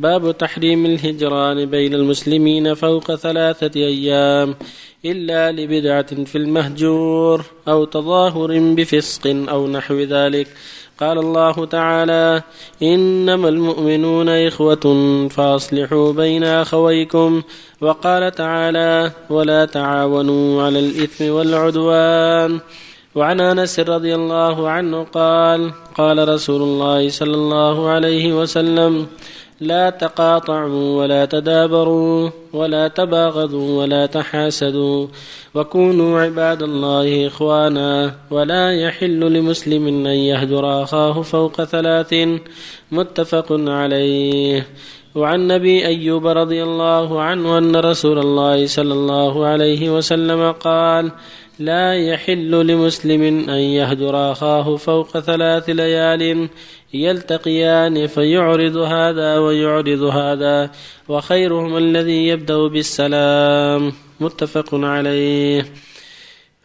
باب تحريم الهجران بين المسلمين فوق ثلاثة أيام إلا لبدعة في المهجور أو تظاهر بفسق أو نحو ذلك. قال الله تعالى إنما المؤمنون إخوة فأصلحوا بين أخويكم. وقال تعالى ولا تعاونوا على الإثم والعدوان. وعن أنس رضي الله عنه قال قال رسول الله صلى الله عليه وسلم لا تقاطعوا ولا تدابروا ولا تباغضوا ولا تحاسدوا وكونوا عباد الله إخوانا ولا يحل لمسلم أن يهجر أخاه فوق ثلاث متفق عليه وعن ابي أيوب رضي الله عنه أن رسول الله صلى الله عليه وسلم قال لا يحل لمسلم أن يهجر أخاه فوق ثلاث ليال يلتقيان فيعرض هذا ويعرض هذا وخيرهما الذي يبدأ بالسلام متفق عليه.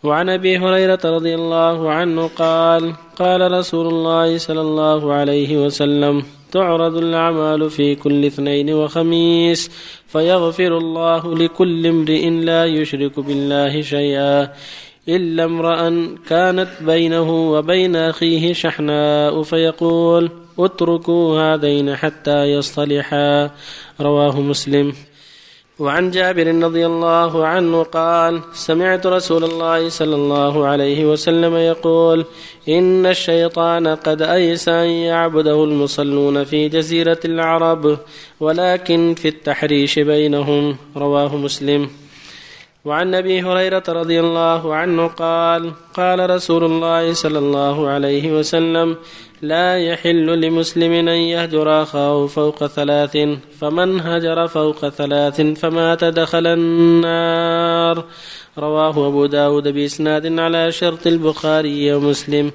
وعن أبي هريرة رضي الله عنه قال قال رسول الله صلى الله عليه وسلم تعرض الأعمال في كل اثنين وخميس فيغفر الله لكل امرئ لا يشرك بالله شيئا. إلا امرأ كانت بينه وبين أخيه شحناء فيقول اتركوا هذين حتى يصطلحا. رواه مسلم. وعن جابر رضي الله عنه قال سمعت رسول الله صلى الله عليه وسلم يقول إن الشيطان قد أيس أن يعبده المصلون في جزيرة العرب ولكن في التحريش بينهم. رواه مسلم. وعن أبي هريرة رضي الله عنه قال قال رسول الله صلى الله عليه وسلم لا يحل لمسلم أن يهجر أخاه فوق ثلاث فمن هجر فوق ثلاث فمات دخل النار. رواه أبو داود بإسناد على شرط البخاري ومسلم.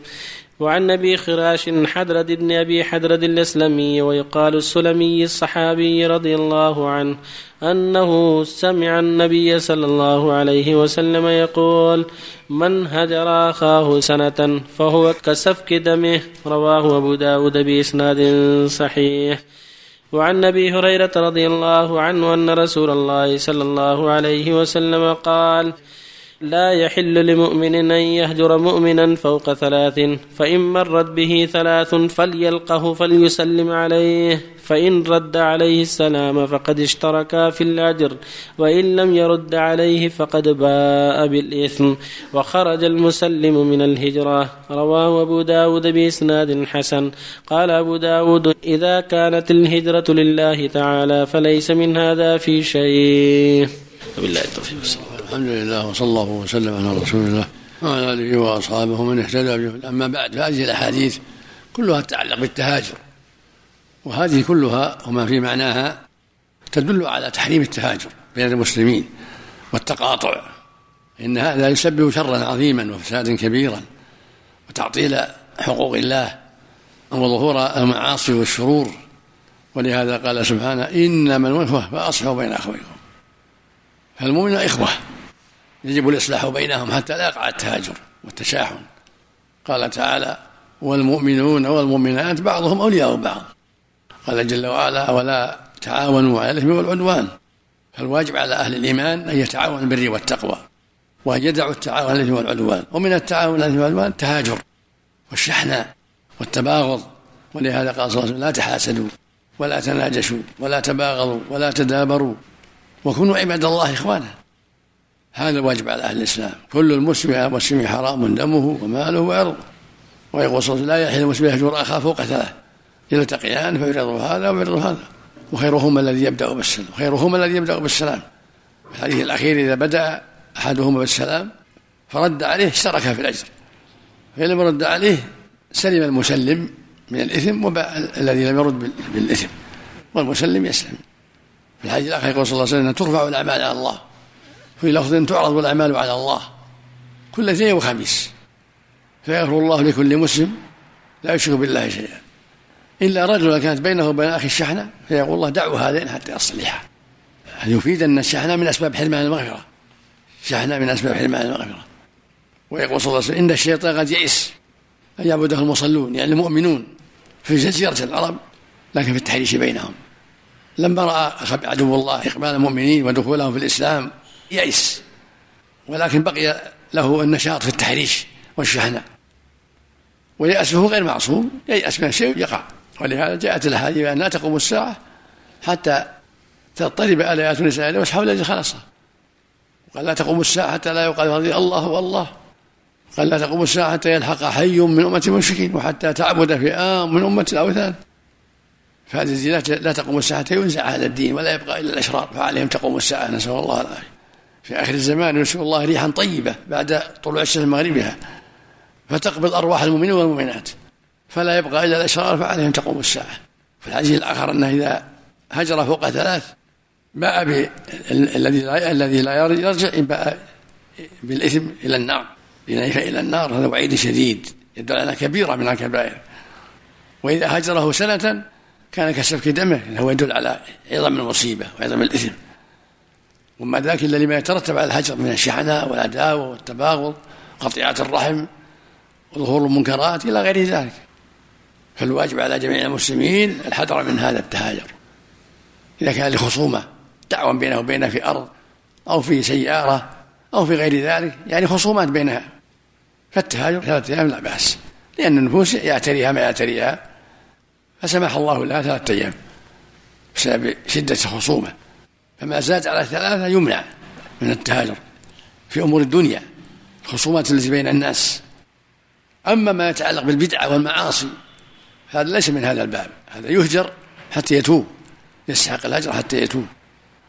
وعن أبي خراش حدرد بن أبي حدرد الأسلمي ويقال السلمي الصحابي رضي الله عنه أنه سمع النبي صلى الله عليه وسلم يقول من هجر أخاه سنة فهو كسفك دمه. رواه أبو داود بإسناد صحيح. وعن أبي هريرة رضي الله عنه أن رسول الله صلى الله عليه وسلم قال لا يحل لمؤمن أن يهجر مؤمنا فوق ثلاث فإن مرت به ثلاث فليلقه فليسلم عليه فإن رد عليه السلام فقد اشتركا في الأجر وإن لم يرد عليه فقد باء بالإثم. وخرج المسلم من الهجرة. رواه أبو داود بإسناد حسن. قال أبو داود إذا كانت الهجرة لله تعالى فليس من هذا في شيء. وبالله التوفيق الحمد لله وصلى الله وسلم على رسول الله وعلى آله وأصحابه من اهتدى به. أما بعد فهذه الأحاديث كلها تتعلق بالتهاجر وهذه كلها وما في معناها تدل على تحريم التهاجر بين المسلمين والتقاطع إن هذا يسبب شرا عظيما وفسادا كبيرا وتعطيل حقوق الله وظهور المعاصي والشرور. ولهذا قال سبحانه إنما الوفه فأصلحوا بين أخويكم. فالمؤمن إخوة يجب الإصلاح بينهم حتى لا يقع التهاجر والتشاحن. قال تعالى والمؤمنون والمؤمنات بعضهم أولياء بعض. قال جل وعلا ولا تعاونوا على الإثم والعدوان. فالواجب على أهل الإيمان أن يتعاونوا بالبر والتقوى. وأن يدعوا التعاون على الإثم والعدوان. ومن التعاون على الإثم والعدوان التهاجر والشحناء والتباغض. ولهذا قال صلى الله عليه وسلم لا تحاسدوا ولا تناجشوا ولا تباغضوا ولا تدابروا وكونوا عباد الله إخوانا. هذا واجب على أهل الإسلام. كل المسلم على المسلم حرام دمه وماله وعرضه ويقول صلى الله عليه وسلم لا يحل المسلم يهجر أخاه فوق ثلاث. يلتقيان فيعرض هذا ويعرض هذا. وخيرهما الذي يبدأ بالسلام. خيرهما الذي يبدأ بالسلام. الحديث الأخير إذا بدأ أحدهما بالسلام فرد عليه اشترك في الأجر. فإن لم يرد عليه سلم المسلم من الإثم الذي لم يرد بالإثم. والمسلم يسلم. في الحديث الآخر يقول صلى الله عليه وسلم ترفع الأعمال على الله. في لفظ تعرض الأعمال على الله. كل اثنين وخميس. فيغفر الله لكل مسلم لا يشرك بالله شيئا. إلا رجلا كانت بينه وبين أخي الشحنة فيقول الله دعوا هذين حتى يصلحا. هذا يفيد أن الشحنة من أسباب حرمان المغفرة؟ الشحنة من أسباب حرمان المغفرة. ويقول صلى الله عليه وسلم إن الشيطان قد يئس. أن يعبده المصلون يعني المؤمنون. في جزيرة العرب لكن في التحريش بينهم. لما رأى عدو الله إقبال المؤمنين ودخولهم في الإسلام يئس ولكن بقي له النشاط في التحريش والشحناء. ويأسه غير معصوم ييأس من الشيء يقع. ولهذا جاءت الأحاديث بأن لا تقوم الساعة حتى تضطرب آليات النساء إليه وأصحاب الذي خلصها. وقال لا تقوم الساعة حتى لا يقال رضي الله والله. قال لا تقوم الساعة حتى يلحق حي من أمة المشركين وحتى تعبد فئام من أمة الأوثان. فهذه لا تقوم الساعة حتى ينزع هذا الدين ولا يبقى إلا الأشرار. فعليهم تقوم الساعة نسأل الله العافية. في آخر الزمان يرسل الله ريحا طيبة بعد طلوع الشمس مغربها فتقبض أرواح المؤمنين والمؤمنات فلا يبقى إلا الأشرار فعليهم تقوم الساعة. في الحديث الآخر أنه إذا هجر فوق ثلاث باء الذي الذي لا يرجع باء بالإثم إلى النار إلى النار هذا وعيد شديد يدل على كبيرة من الكبائر. وإذا هجره سنة كان كسفك دمه هو يدل على عظم المصيبة وعظم الإثم. وما ذاك إلا لما يترتب على الهجر من الشحناء والعداوة والتباغض قطيعة الرحم وظهور المنكرات إلى غير ذلك. فالواجب على جميع المسلمين الحذر من هذا التهاجر. إذا كان لخصومة دعوة بينه وبينه في أرض أو في سيارة أو في غير ذلك يعني خصومات بينها. فالتهاجر ثلاثة أيام لا بأس لأن النفوس يعتريها ما يعتريها. فسمح الله لها ثلاثة أيام بسبب شدة الخصومة. فما زاد على ثلاثة يمنع من التهاجر في أمور الدنيا الخصومات التي بين الناس. أما ما يتعلق بالبدعة والمعاصي هذا ليس من هذا الباب هذا يهجر حتى يتوب يستحق الهجر حتى يتوب.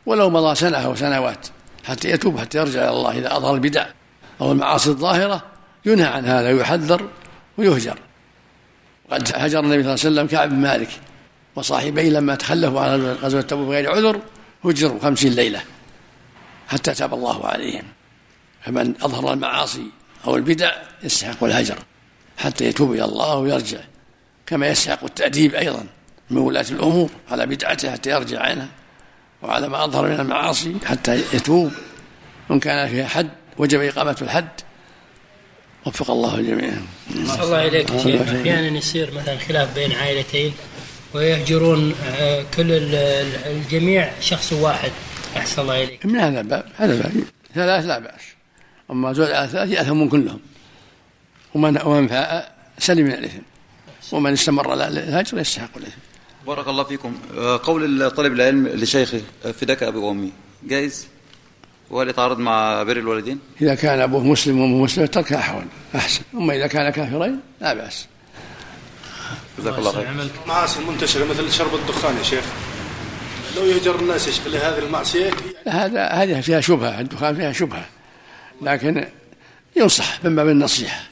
ولو مضى سنة أو سنوات حتى يتوب حتى يرجع إلى الله. إذا أظهر البدع أو المعاصي الظاهرة ينهى عن هذا ويحذر ويهجر. قد هجر النبي صلى الله عليه وسلم كعب بن مالك وصاحبيه لما تخلفوا على غزوة تبوك بغير عذر هجروا خمسين ليلة حتى تاب الله عليهم. فمن أظهر المعاصي أو البدع يستحق الهجر حتى يتوب إلى الله ويرجع كما يستحق التأديب أيضا من ولاة الأمور على بدعته حتى يرجع عنها وعلى ما أظهر من المعاصي حتى يتوب. وإن كان فيها حد وجب إقامة الحد وفق الله الجميع. الله إليك شيخ أحيانا يصير مثلا خلاف بين عائلتين. ويهجرون آه، كل الجميع شخص واحد. أحسن الله إليك. من هذا الباب؟ هذا الباب. ثلاث لا بأس. أما زوج على ثلاث يأثمون كلهم. ومن ومن فاء سلم من الإثم. ومن استمر الهجر يستحق الإثم. بارك الله فيكم. آه، قول طالب العلم لشيخه آه، فداك ابي وامي جائز وهل يتعارض مع بر الوالدين؟ إذا كان أبوه مسلم وأمه مسلمة تركها أحوال. أحسن. أما إذا كان كافرين لا بأس. جزاك الله خير. معاصي منتشره مثل شرب الدخان يا شيخ. لو يهجر الناس يشق لهذه المعصية؟ هذا هذه فيها شبهة الدخان فيها شبهة. لكن ينصح من باب النصيحه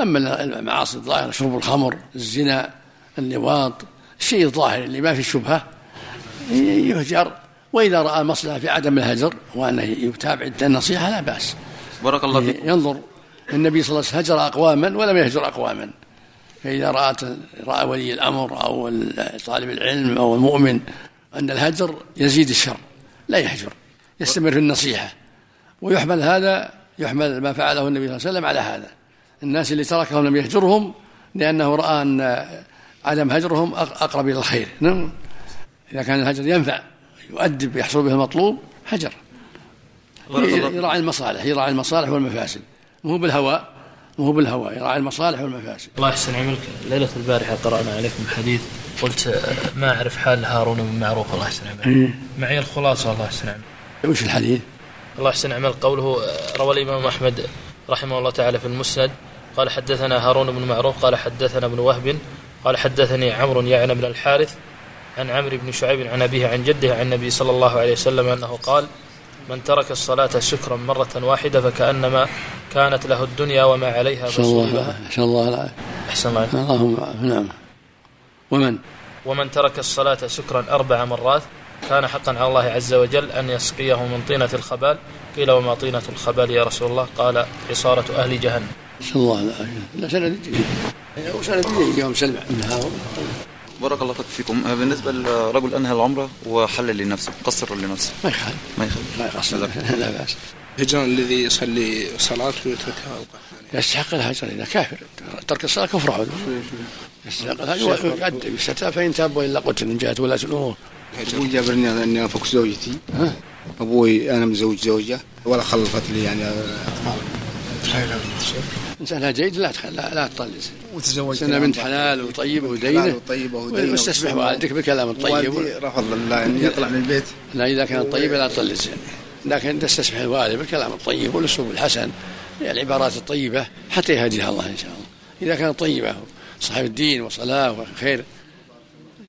اما المعاصي الظاهرة شرب الخمر الزنا اللواط الشيء الظاهر اللي ما في شبهة يهجر. وإذا رأى مصلحة في عدم الهجر وأنه يتابع النصيحة لا بأس. بارك الله فيك ينظر. النبي صلى الله عليه وسلم هجر أقواما ولم يهجر أقواما. فإذا رأت رأى ولي الأمر أو طالب العلم أو المؤمن أن الهجر يزيد الشر لا يهجر يستمر في النصيحة. ويحمل هذا يحمل ما فعله النبي صلى الله عليه وسلم على هذا. الناس اللي تركهم لم يهجرهم لأنه رأى أن عدم هجرهم أقرب إلى الخير. نعم. إذا كان الهجر ينفع يؤدب يحصل به المطلوب هجر. يراعي المصالح يراعي المصالح والمفاسد. مو بالهوى. مو بالهوى يراعي المصالح والمفاسد. الله يحسن عملك. ليلة البارحة قرأنا عليكم حديث قلت ما أعرف حال هارون بن معروف. الله يحسن عملك. إيه. معي الخلاصة الله يحسن عملك. وش الحديث؟ الله يحسن عملك. قوله روى الإمام أحمد رحمه الله تعالى في المسند قال حدثنا هارون بن معروف قال حدثنا ابن وهب قال حدثني عمرو يعني بن الحارث عن عمرو بن شعيب عن أبيه عن جده عن النبي صلى الله عليه وسلم أنه قال من ترك الصلاة سكرا مرة واحدة فكأنما كانت له الدنيا وما عليها الله أحسن الله العافية. أحسن الله اللهم نعم. ومن؟ ومن ترك الصلاة سكرا أربع مرات كان حقا على الله عز وجل أن يسقيه من طينة الخبال. قيل وما طينة الخبال يا رسول الله؟ قال عصارة أهل جهنم. نسأل الله العافية. لا سند يوم سلمع من هارون بارك الله فيكم. آه، بالنسبة لرجل أنهى العمرة وحلل لنفسه قصر لنفسه. ما يخالف. ما يخالف. ما يقصر لا بأس. الهجران الذي يصلي صلاة ويتركها يستحق الهجر إذا كافر. ترك الصلاة كفر عدو. يستحق الهجر ويؤدب يستتاب فإن تاب وإلا قتل من جهة ولاة الأمور. أبوي جابرني اني انفك زوجتي. ها؟ أبوي أنا مزوج زوجة ولا خلفت لي يعني أطفال. انسانها جيد لا تخل... لا, لا تطلس وتزوجت سنة بنت حلال وطيبة ودينة. وطيبة ودينه واستسمح والدك بالكلام الطيب. رفض الله اني اطلع من البيت. لا إذا كانت طيبة لا تطلس لكن تستسمح الوالد بالكلام الطيب والأسلوب الحسن. العبارات الطيبة حتى يهديها الله إن شاء الله. إذا كانت طيبة صاحب الدين وصلاة وخير.